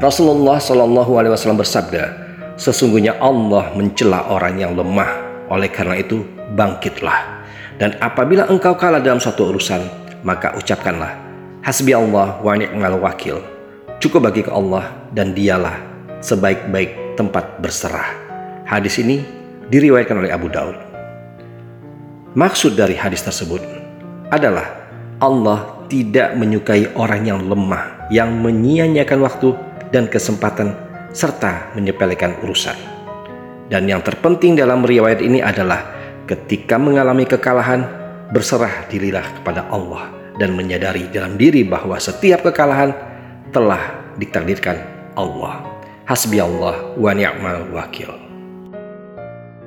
Rasulullah Shallallahu Alaihi Wasallam bersabda, sesungguhnya Allah mencela orang yang lemah. Oleh karena itu, bangkitlah. Dan apabila engkau kalah dalam suatu urusan, maka ucapkanlah, Hasbi Allah wa ni'mal wakil. Cukup bagi ke Allah dan dialah sebaik-baik tempat berserah. Hadis ini diriwayatkan oleh Abu Daud. Maksud dari hadis tersebut adalah Allah tidak menyukai orang yang lemah, yang menyia-nyiakan waktu dan kesempatan serta menyepelekan urusan. Dan yang terpenting dalam riwayat ini adalah ketika mengalami kekalahan, berserah dirilah kepada Allah dan menyadari dalam diri bahwa setiap kekalahan telah ditakdirkan Allah. Hasbi Allah wa ni'mal wakil.